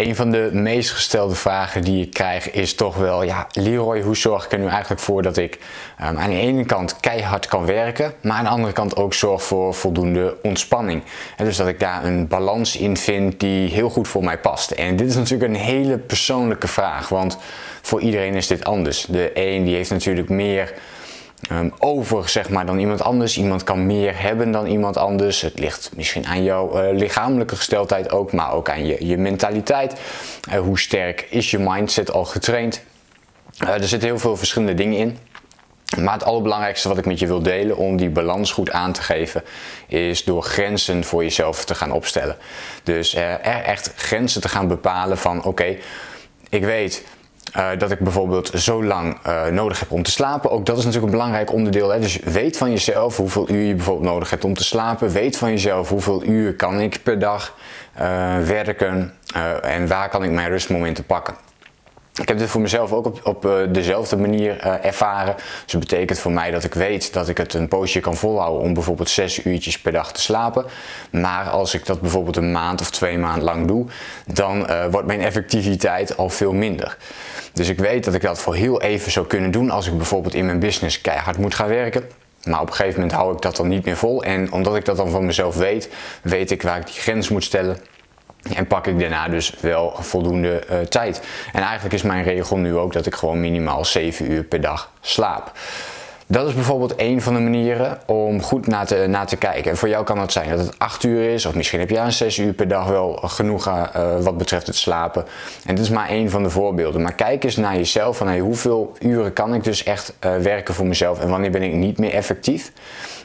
Een van de meest gestelde vragen die ik krijg is toch wel, ja, Leroy, hoe zorg ik er nu eigenlijk voor dat ik um, aan de ene kant keihard kan werken, maar aan de andere kant ook zorg voor voldoende ontspanning. En dus dat ik daar een balans in vind die heel goed voor mij past. En dit is natuurlijk een hele persoonlijke vraag, want voor iedereen is dit anders. De een die heeft natuurlijk meer um, over zeg maar, dan iemand anders. Iemand kan meer hebben dan iemand anders. Het ligt misschien aan jouw uh, lichamelijke gesteldheid ook, maar ook aan je, je mentaliteit. Uh, hoe sterk is je mindset al getraind? Uh, er zitten heel veel verschillende dingen in. Maar het allerbelangrijkste wat ik met je wil delen om die balans goed aan te geven, is door grenzen voor jezelf te gaan opstellen. Dus echt grenzen te gaan bepalen van oké, ik weet uh, dat ik bijvoorbeeld zo lang uh, nodig heb om te slapen. Ook dat is natuurlijk een belangrijk onderdeel. Hè? Dus weet van jezelf hoeveel uur je bijvoorbeeld nodig hebt om te slapen. Weet van jezelf hoeveel uur kan ik per dag uh, werken en waar kan ik mijn rustmomenten pakken. Ik heb dit voor mezelf ook op, op uh, dezelfde manier uh, ervaren. Dus dat betekent voor mij dat ik weet dat ik het een poosje kan volhouden om bijvoorbeeld zes uurtjes per dag te slapen. Maar als ik dat bijvoorbeeld een maand of twee maanden lang doe, dan uh, wordt mijn effectiviteit al veel minder. Dus ik weet dat ik dat voor heel even zou kunnen doen als ik bijvoorbeeld in mijn business keihard moet gaan werken. Maar op een gegeven moment hou ik dat dan niet meer vol. En omdat ik dat dan van mezelf weet, weet ik waar ik die grens moet stellen. En pak ik daarna dus wel voldoende uh, tijd. En eigenlijk is mijn regel nu ook dat ik gewoon minimaal 7 uur per dag slaap. Dat is bijvoorbeeld een van de manieren om goed naar te, te kijken. En voor jou kan het zijn dat het 8 uur is, of misschien heb je aan 6 uur per dag wel genoeg uh, wat betreft het slapen. En dit is maar één van de voorbeelden. Maar kijk eens naar jezelf van hey, hoeveel uren kan ik dus echt uh, werken voor mezelf en wanneer ben ik niet meer effectief.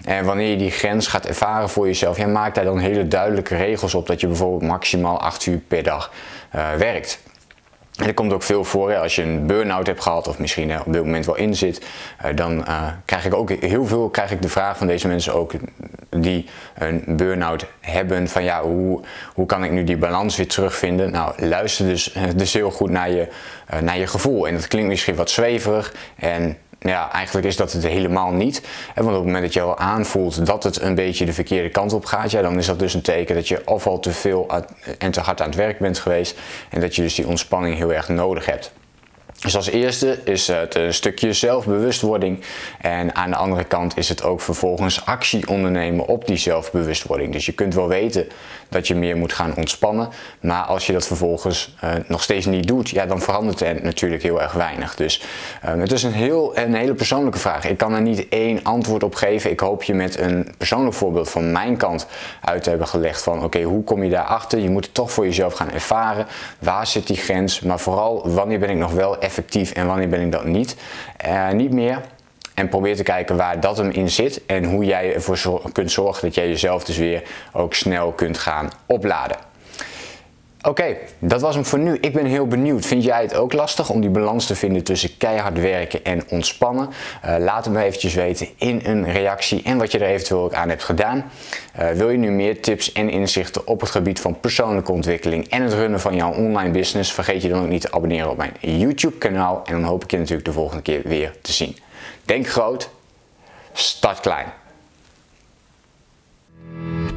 En wanneer je die grens gaat ervaren voor jezelf, ja, maak daar dan hele duidelijke regels op dat je bijvoorbeeld maximaal 8 uur per dag uh, werkt. En er komt ook veel voor, als je een burn-out hebt gehad of misschien uh, op dit moment wel in zit, uh, dan uh, krijg ik ook heel veel krijg ik de vraag van deze mensen ook die een burn-out hebben van ja, hoe, hoe kan ik nu die balans weer terugvinden? Nou, luister dus, dus heel goed naar je, naar je gevoel. En dat klinkt misschien wat zweverig en ja, eigenlijk is dat het helemaal niet. Want op het moment dat je al aanvoelt dat het een beetje de verkeerde kant op gaat, ja, dan is dat dus een teken dat je of al te veel en te hard aan het werk bent geweest en dat je dus die ontspanning heel erg nodig hebt. Dus als eerste is het een stukje zelfbewustwording en aan de andere kant is het ook vervolgens actie ondernemen op die zelfbewustwording. Dus je kunt wel weten dat je meer moet gaan ontspannen, maar als je dat vervolgens uh, nog steeds niet doet, ja, dan verandert er natuurlijk heel erg weinig. Dus uh, het is een, heel, een hele persoonlijke vraag. Ik kan er niet één antwoord op geven. Ik hoop je met een persoonlijk voorbeeld van mijn kant uit te hebben gelegd van oké, hoe kom je daarachter? Je moet het toch voor jezelf gaan ervaren. Waar zit die grens? Maar vooral wanneer ben ik nog wel effectief en wanneer ben ik dat niet. Uh, niet meer. En probeer te kijken waar dat hem in zit en hoe jij ervoor kunt zorgen dat jij jezelf dus weer ook snel kunt gaan opladen. Oké, dat was hem voor nu. Ik ben heel benieuwd. Vind jij het ook lastig om die balans te vinden tussen keihard werken en ontspannen? Uh, laat het me eventjes weten in een reactie en wat je er eventueel ook aan hebt gedaan. Uh, wil je nu meer tips en inzichten op het gebied van persoonlijke ontwikkeling en het runnen van jouw online business? Vergeet je dan ook niet te abonneren op mijn YouTube kanaal en dan hoop ik je natuurlijk de volgende keer weer te zien. Denk groot, start klein.